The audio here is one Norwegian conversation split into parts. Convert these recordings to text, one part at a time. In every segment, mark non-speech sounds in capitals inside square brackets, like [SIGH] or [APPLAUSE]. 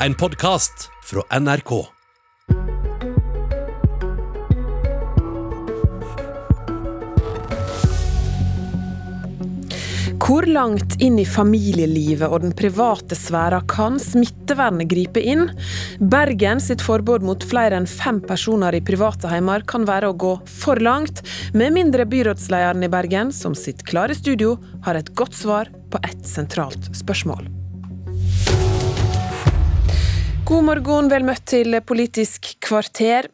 en podkast fra NRK. Hvor langt inn i familielivet og den private sfæra kan smittevernet gripe inn? Bergen sitt forbud mot flere enn fem personer i private heimer kan være å gå for langt, med mindre byrådslederen i Bergen, som sitt klare studio, har et godt svar på ett sentralt spørsmål. God morgen, vel møtt til Politisk kvarter.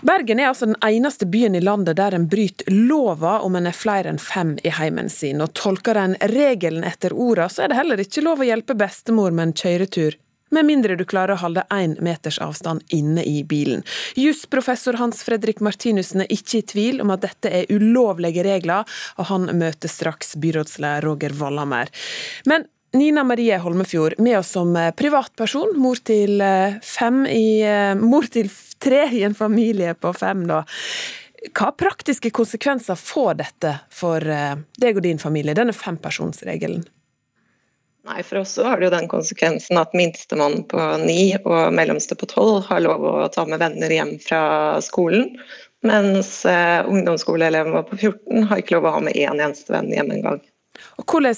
Bergen er altså den eneste byen i landet der en bryter lova om en er flere enn fem i heimen sin. Og tolker en regelen etter orda, så er det heller ikke lov å hjelpe bestemor med en kjøretur. Med mindre du klarer å holde én meters avstand inne i bilen. Jusprofessor Hans Fredrik Martinussen er ikke i tvil om at dette er ulovlige regler, og han møter straks byrådsleder Roger Wallamer. Men Nina Marie Holmefjord, med oss som privatperson, mor til fem i Mor til tre i en familie på fem, da. Hva praktiske konsekvenser får dette for deg og din familie, denne fempersonsregelen? Nei, For oss har det jo den konsekvensen at minstemann på ni og mellomste på tolv har lov å ta med venner hjem fra skolen. Mens ungdomsskoleeleven på 14 har ikke lov å ha med én eneste venn hjem en gang. Og hvordan,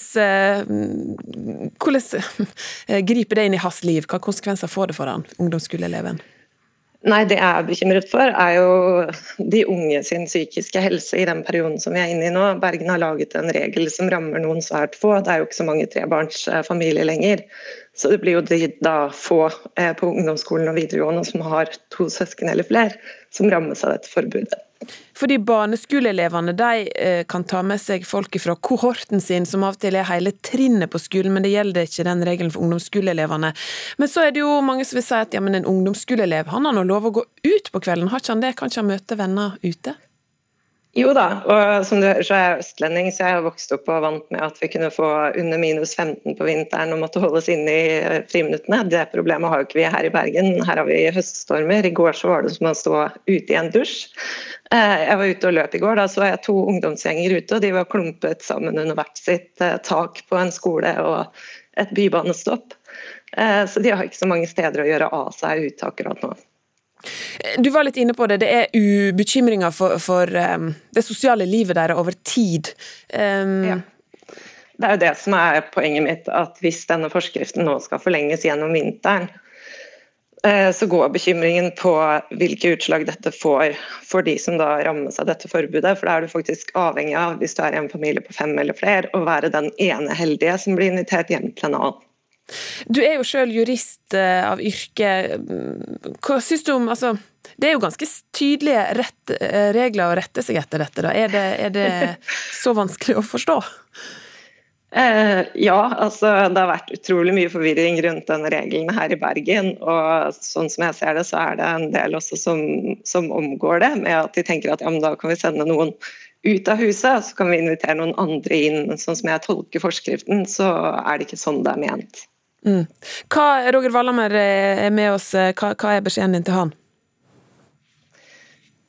hvordan griper det inn i hans liv? Hva konsekvenser får det for han, ungdomsskoleeleven? Nei, Det jeg er bekymret for, er jo de unge sin psykiske helse i den perioden som vi er inne i nå. Bergen har laget en regel som rammer noen svært få. Det er jo ikke så mange trebarnsfamilier lenger. Så det blir jo de da få på ungdomsskolen og videregående som har to søsken eller flere, som rammes av dette forbudet. Fordi Barneskoleelevene de kan ta med seg folk fra kohorten sin, som av og til er hele trinnet på skolen, men det gjelder ikke den regelen for ungdomsskoleelevene. Men så er det jo mange som vil si at ja, men en ungdomsskoleelev han har nå lov å gå ut på kvelden, har ikke han det? Kan ikke han møte venner ute? Jo da, og som du hører så er jeg østlending, så jeg har vokst opp og vant med at vi kunne få under minus 15 på vinteren og måtte holdes inne i friminuttene. Det problemet har jo ikke vi her i Bergen. Her har vi høststormer. I går så var det som å stå ute i en dusj. Jeg var ute og løp i går, da så jeg to ungdomsgjenger ute, og de var klumpet sammen under hvert sitt tak på en skole og et bybanestopp. Så de har ikke så mange steder å gjøre av seg ute akkurat nå. Du var litt inne på det, det er bekymringer for, for um, det sosiale livet deres over tid. Um... Ja. Det er jo det som er poenget mitt, at hvis denne forskriften nå skal forlenges gjennom vinteren, så går bekymringen på hvilke utslag dette får for de som da rammes av dette forbudet. For da er du faktisk avhengig av, hvis du er i en familie på fem eller flere, å være den ene heldige som blir invitert hjem til en annen. Du er jo selv jurist av yrke. Hva syns du om altså, Det er jo ganske tydelige rett, regler å rette seg etter dette. Er, det, er det [LAUGHS] så vanskelig å forstå? Eh, ja, altså det har vært utrolig mye forvirring rundt denne regelen her i Bergen. Og sånn som jeg ser det, så er det en del også som, som omgår det, med at de tenker at ja, men da kan vi sende noen ut av huset, så kan vi invitere noen andre inn. Men Sånn som jeg tolker forskriften, så er det ikke sånn det er ment. Mm. Hva, Roger Wallamer er med oss, hva, hva er beskjeden din til han?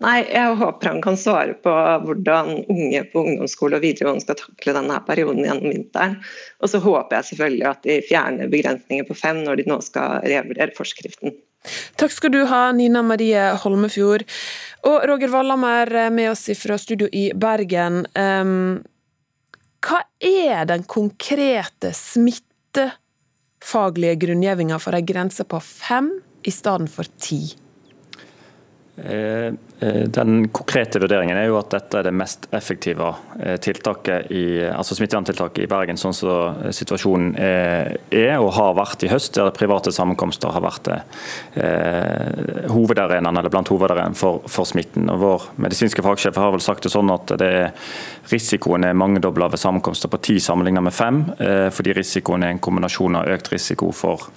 Nei, Jeg håper han kan svare på hvordan unge på ungdomsskole og videregående skal takle denne perioden gjennom vinteren. Og så håper jeg selvfølgelig at de fjerner begrensninger på fem når de nå skal revurdere forskriften. Takk skal du ha, Nina Marie Holmefjord. Og Roger Wallamer med oss fra studio i Bergen. Um, hva er den konkrete smittefaglige grunngjevinga for ei grense på fem i stedet for ti? Den konkrete vurderingen er jo at dette er det mest effektive tiltaket i, altså smitteverntiltaket i Bergen, sånn som situasjonen er og har vært i høst, der private sammenkomster har vært eh, eller blant hovedarenaen for, for, smitten. Og Vår medisinske fagsjef har vel sagt det sånn at det er, risikoen er mangedobla ved sammenkomster på ti sammenlignet med fem, eh, fordi risikoen er en kombinasjon av økt risiko for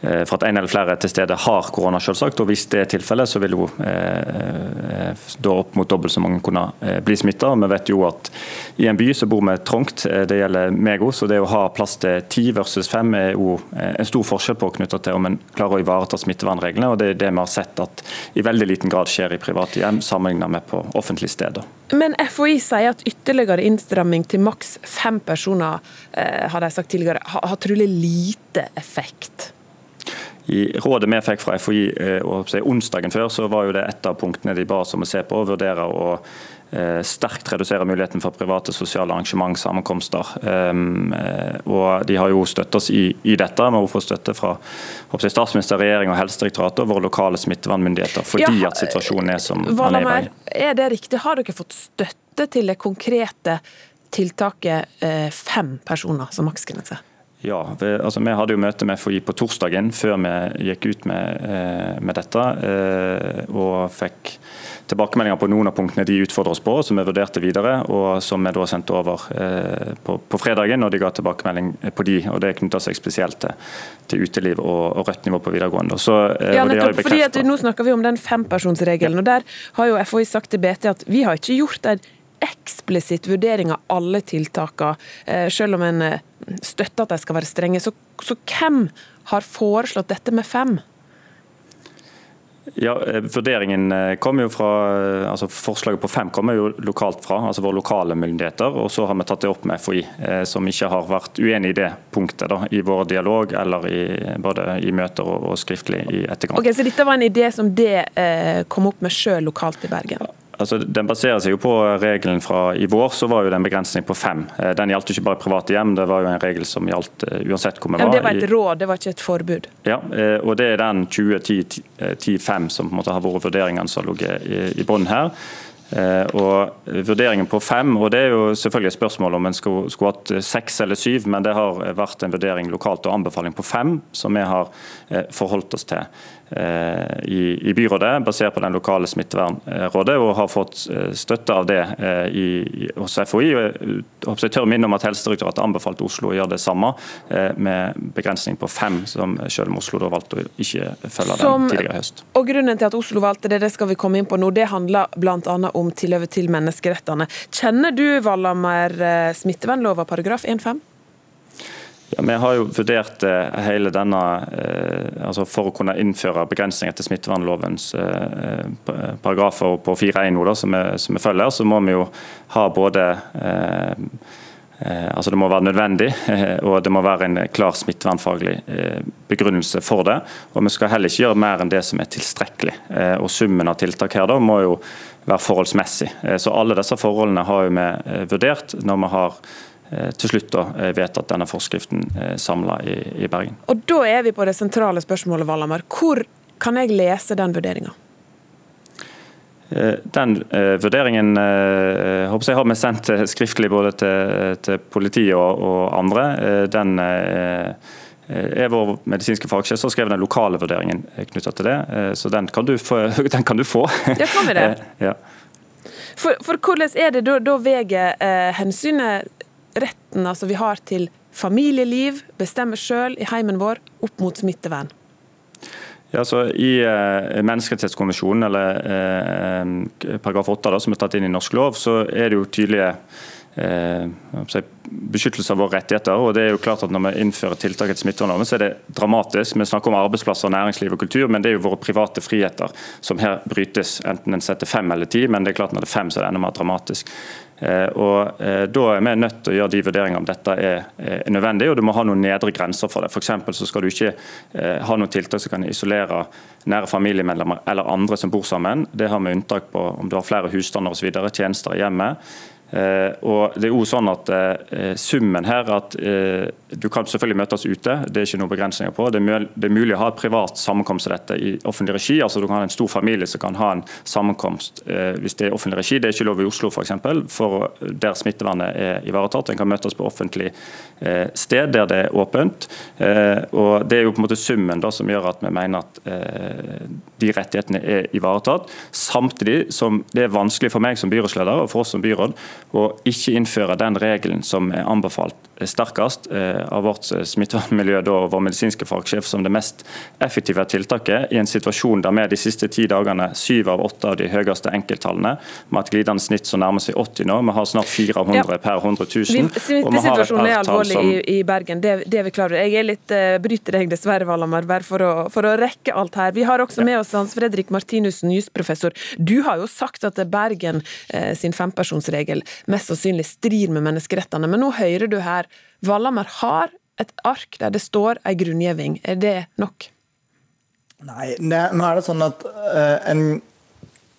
for at en eller flere til stede har korona, selvsagt. Og hvis det er tilfellet, så vil jo eh, da opp mot dobbelt så mange kunne eh, bli smitta. Vi vet jo at i en by så bor vi trangt, det gjelder meg òg. Så det å ha plass til ti versus fem er jo en stor forskjell på knytta til om en klarer å ivareta smittevernreglene. Og det er det vi har sett at i veldig liten grad skjer i private hjem, sammenlignet med på offentlige steder. Men FHI sier at ytterligere innstramming til maks fem personer, har de sagt tidligere, har trolig lite effekt. I rådet vi fikk fra FHI si, onsdagen før, så var jo det et av punktene de ba oss om å se på. og vurdere å sterkt redusere muligheten for private sosiale arrangement, sammenkomster. og De har jo støttet oss i, i dette. Vi har fått støtte fra statsminister, regjering og Helsedirektoratet og våre lokale smittevernmyndigheter, fordi ja, at situasjonen er som den er. Er det riktig? Har dere fått støtte til det konkrete tiltaket fem personer som maksgrense? Ja, vi, altså vi hadde jo møte med FHI på torsdagen før vi gikk ut med, eh, med dette. Eh, og fikk tilbakemeldinger på noen av punktene de utfordrer oss på, som vi vurderte videre. Og som vi da sendte over eh, på, på, fredagen, og de ga tilbakemelding på de. og Det knytta seg spesielt til, til uteliv og, og, rødt nivå på videregående. Så, ja, nettopp, fordi at Nå snakker vi om den fempersonsregelen. og Der har jo FHI sagt til BT at vi har ikke gjort en eksplisitt vurdering av alle tiltakene, eh, selv om en eh, støtter at de skal være strenge. Så, så hvem har foreslått dette med fem? Ja, eh, vurderingen kom jo fra, altså Forslaget på fem kommer jo lokalt fra, altså våre lokale myndigheter. og Så har vi tatt det opp med FHI, som ikke har vært uenig i det punktet da, i vår dialog eller i, både i møter og, og skriftlig i etterkant. Ok, Så dette var en idé som det eh, kom opp med sjøl lokalt i Bergen? Altså, den baserer seg jo på regelen fra i vår, så var jo det en begrensning på fem. Eh, den gjaldt jo ikke bare private hjem, det var jo en regel som gjaldt uh, uansett hvor vi var. Ja, det var et råd, det var ikke et forbud? Ja, uh, og det er den 2010-5 som på en måte har vært vurderingene som har ligget i, i bånn her. Og Vurderingen på fem, og det er jo selvfølgelig et spørsmål om en skulle, skulle hatt seks eller syv, men det har vært en vurdering lokalt og anbefaling på fem, som vi har forholdt oss til. Eh, i, i, byrådet, basert på den lokale smittevernrådet, og har fått eh, støtte av det eh, i, hos FHI. og Jeg tør minne om at Helsedirektoratet anbefalte Oslo å gjøre det samme, med begrensning på fem, som selv om Oslo da valgte å ikke følge som, den tidligere i høst. Og Grunnen til at Oslo valgte det, det skal vi komme inn på nå, det handler bl.a. om tilhøvet til menneskerettene. Kjenner du Vallamer smittevernlova paragraf 1-5? Ja, vi har jo vurdert eh, hele denne eh, altså For å kunne innføre begrensninger til smittevernlovens eh, paragrafer på 4.1 som, som, vi følger, så må vi jo ha både altså Det må være nødvendig, [LAUGHS] og det må være en klar smittevernfaglig begrunnelse for det. Og Vi skal heller ikke gjøre mer enn det som er tilstrekkelig. Og Summen av tiltak her da må jo være forholdsmessig. Så Alle disse forholdene har vi vurdert når vi har til slutt da, eh, vedtatt denne forskriften eh, samla i, i, Bergen. Og Da er vi på det sentrale spørsmålet, Valhammer. Hvor kan jeg lese den vurderinga? Den vurderingen håper jeg har vi sendt skriftlig både til, til politiet og, og andre. Den er vår medisinske fagsjef som har skrevet den lokale vurderingen knytta til det. Så den kan du få. [LAUGHS] Den kan du få. Ja, kan vi det? [LAUGHS] ja. For, for, hvordan er det da, da veier hensynet retten altså vi har til familieliv, bestemme sjøl i heimen vår, opp mot smittevern? Ja, så I eh, menneskerettighetskonvensjonen, eller eh, paragraf 8, da, som er tatt inn i norsk lov, så er det jo tydelige eh, beskyttelse av våre rettigheter. og det er jo klart at Når vi innfører tiltak etter smittevernloven, så er det dramatisk. Vi snakker om arbeidsplasser, næringsliv og kultur, men det er jo våre private friheter som her brytes, enten en setter fem eller ti. Men det er klart når det er fem, så er det enda mer dramatisk. Eh, og eh, Da er vi nødt til å gjøre de vurderingene om dette er, er nødvendig, og du må ha noen nedre grenser for det. For så skal du ikke eh, ha noen tiltak som kan isolere nære familiemedlemmer eller andre som bor sammen. Det har vi unntak på om du har flere husstander osv., tjenester i hjemmet. Eh, og det er jo sånn at eh, Summen her at eh, Du kan selvfølgelig møtes ute, det er ikke noen begrensninger på. Det er, mulig å ha privat sammenkomst av dette i offentlig regi. altså Du kan ha en stor familie som kan ha en sammenkomst hvis det er offentlig regi. Det er ikke lov i Oslo f.eks., for, for der smittevernet er ivaretatt. En kan møtes på offentlig sted der det er åpent. og Det er jo på en måte summen da som gjør at vi mener at de rettighetene er ivaretatt. Samtidig som det er vanskelig for meg som byrådsleder og for oss som byråd og ikke innføre den regelen som er anbefalt sterkest eh, av vårt eh, smittevernmiljø og vår medisinske fagsjef som det mest effektive tiltaket i en situasjon der vi de siste ti dagene syv av åtte av de høyeste enkelttallene, med et glidende snitt som nærmer seg 80 nå. Vi har snart 400 ja. per 100 000. Smittesituasjonen er alvorlig som... i, Bergen, det, det, er vi klar over. Jeg er litt uh, bryter deg dessverre, Valhammer, bare for å, for å, rekke alt her. Vi har også ja. med oss Hans Fredrik Martinussen, jusprofessor. Du har jo sagt at Bergen uh, sin fempersonsregel mest sannsynlig strir med menneskerettene, men nå hører du her Valhammer har et ark der det står ei grunngjeving. Er det nok? Nei, nå er det sånn at uh, en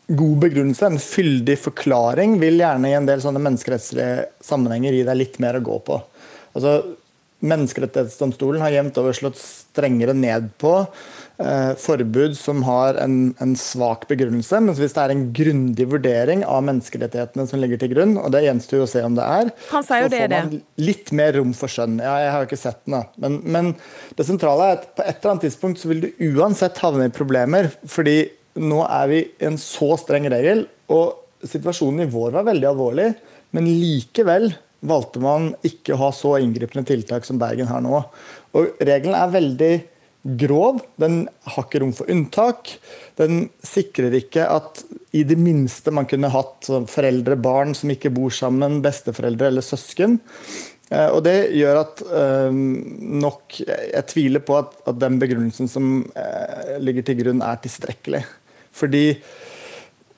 god begrunnelse, en fyldig forklaring, vil gjerne i en del sånne menneskerettslige sammenhenger gi deg litt mer å gå på. Altså, Menneskerettighetsdomstolen har jevnt over slått strengere ned på forbud som har en, en, svak begrunnelse. Mens hvis det er en grundig vurdering av menneskerettighetene som ligger til grunn, og det gjenstår å se om det er, så får man litt mer rom for skjønn. Ja, jeg har jo ikke sett den, da. Men, men, det sentrale er at på et eller annet tidspunkt så vil du uansett havne i problemer. fordi nå er vi i en så streng regel, og situasjonen i vår var veldig alvorlig, men likevel valgte man ikke å ha så inngripende tiltak som Bergen har nå. Og Regelen er veldig grov. Den har ikke rom for unntak. Den sikrer ikke at i det minste man kunne hatt foreldre, barn som ikke bor sammen, besteforeldre eller søsken. Eh, og Det gjør at øh, nok Jeg tviler på at, at den begrunnelsen som øh, ligger til grunn, er tilstrekkelig. Fordi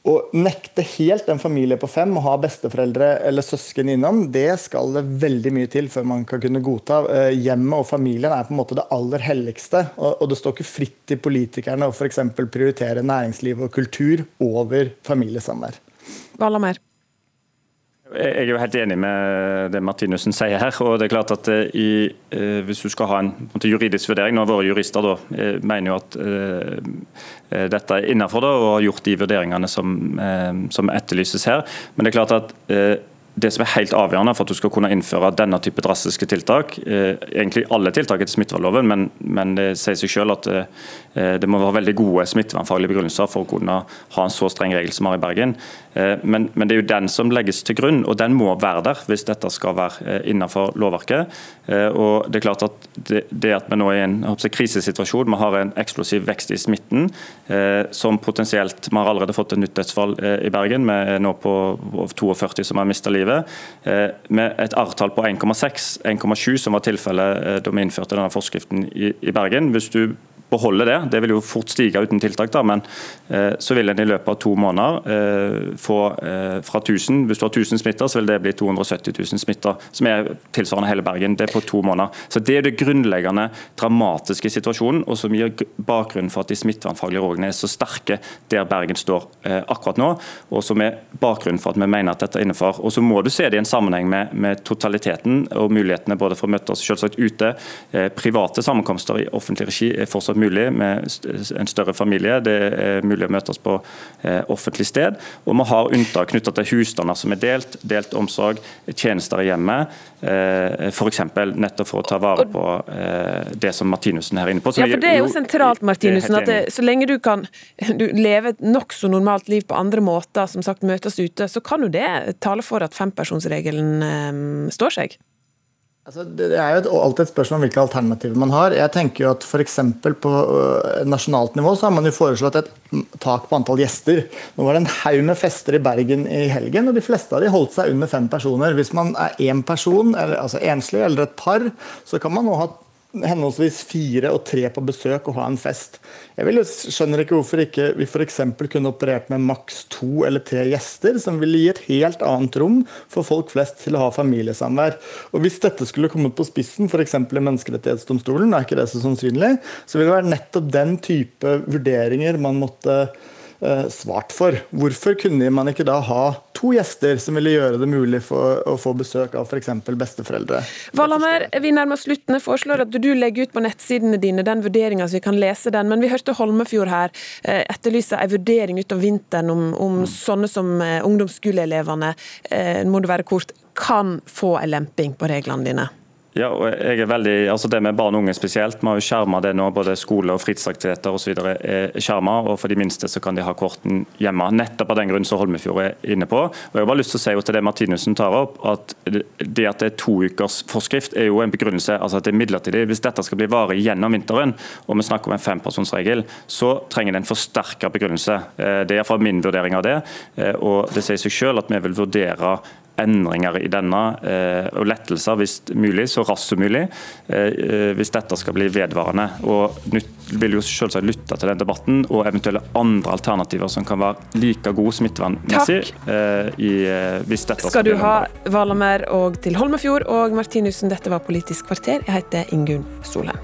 å nekte helt en familie på fem å ha besteforeldre eller søsken innom, det skal det veldig mye til før man kan kunne godta. Eh, hjemmet og familien er på en måte det aller helligste. Og det står ikke fritt til politikerne å f.eks. prioritere næringsliv og kultur over familiesamvær. Vallamer. Jeg er jo helt enig med det Martinussen sier her. og det er klart at eh, i, eh, Hvis du skal ha en, en juridisk vurdering, nå våre jurister da, eh, mener jo at eh, dette er innenfor det, og har gjort de vurderingene som, eh, som etterlyses her. Men det er klart at uh, det som er helt avgjørende for at du skal kunne innføre denne type drastiske tiltak, eh, egentlig alle tiltak etter smittevernloven, men, men, det sier seg selv at eh, det må være veldig gode smittevernfaglige begrunnelser for å kunne ha en så streng regel som vi har i Bergen. Eh, men, men, det er jo den som legges til grunn, og den må være der hvis dette skal være eh, innenfor lovverket. Eh, og det er klart at det, det at vi nå er i en jeg, krisesituasjon, vi har en eksplosiv vekst i smitten, eh, som potensielt Vi har allerede fått et nytt dødsfall i Bergen, vi er nå på 42 som har mista livet livet, eh, med et R-tall på 1,6-1,7, som var tilfellet eh, da vi innførte denne forskriften i Bergen. Hvis du beholde det. Det vil jo fort stige uten tiltak, da, men eh, så vil en i løpet av to måneder eh, få eh, fra 1000 Hvis du har 1000 smitter, så vil det bli 270 000 smitter, som er tilsvarende hele Bergen. Det er på to måneder. Så Det er det grunnleggende dramatiske situasjonen, og som gir bakgrunnen for at de smittevernfaglige rådene er så sterke der Bergen står eh, akkurat nå, og som er bakgrunnen for at vi mener at dette er innenfor. Og Så må du se det i en sammenheng med, med totaliteten og mulighetene både for å møte oss selvsagt ute. Eh, private sammenkomster i offentlig regi er fortsatt mulig med en større familie. Det er mulig å møtes på eh, offentlig sted. Og vi har unntak knyttet til husstander som er delt, delt omsorg, tjenester i hjemmet. Eh, F.eks. nettopp for å ta vare på eh, det som Martinussen er inne på. Ja, for Det er jo sentralt Martinussen, at det, så lenge du kan du leve et nokså normalt liv på andre måter, som sagt møtes ute, så kan jo det tale for at fempersonsregelen står seg? Altså, det er jo alltid et spørsmål om hvilke alternativer man har. Jeg tenker jo at F.eks. på øh, nasjonalt nivå så har man jo foreslått et tak på antall gjester. Nå var det en haug med fester i Bergen i helgen, og de fleste av de holdt seg under fem personer. Hvis man er én person, eller, altså enslig eller et par, så kan man nå ha henholdsvis fire og tre på besøk og ha en fest. Jeg vil, skjønner ikke hvorfor ikke vi f.eks. kunne operert med maks to eller tre gjester, som ville gi et helt annet rom for folk flest til å ha familiesamvær. Og Hvis dette skulle kommet på spissen, f.eks. i Menneskerettighetsdomstolen, er ikke det så sannsynlig, så vil det være nettopp den type vurderinger man måtte svart for. Hvorfor kunne man ikke da ha to gjester som ville gjøre det mulig for å få besøk av f.eks. besteforeldre? Valhammer, vi nærmer oss slutten. Jeg foreslår at du legger ut på nettsidene dine den vurderinga, så vi kan lese den. Men vi hørte Holmefjord her eh, etterlyse en vurdering utover vinteren om, om mm. sånne som eh, ungdomsskoleelevene, må det være kort, kan få en lemping på reglene dine. Ja, og jeg er veldig, altså Det med barn og unge spesielt, vi har jo skjerma det nå. Både skole og fritidsaktiviteter osv. er skjerma. Og for de minste så kan de ha korten hjemme. Nettopp av den grunn som Holmefjord er inne på. Og Jeg har bare lyst til å si til det Martinussen tar opp, at det at det er to ukers forskrift er jo en begrunnelse. altså at det er midlertidig. Hvis dette skal bli varig gjennom vinteren, og vi snakker om en fempersonsregel, så trenger det en forsterka begrunnelse. Eh, det er iallfall min vurdering av det. Eh, og Det sier seg selv at vi vil vurdere endringer i denne, eh, og lettelser hvis mulig, så raskt som mulig, eh, hvis dette skal bli vedvarende. Og vil jo selvsagt lytte til den debatten og eventuelle andre alternativer som kan være like gode smittevernmessig. Eh, hvis dette skal, skal du ha, Valamer og til Holmefjord og Martinussen, dette var Politisk kvarter. Jeg heter Ingunn Solheim.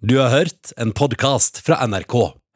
Du har hørt en podkast fra NRK.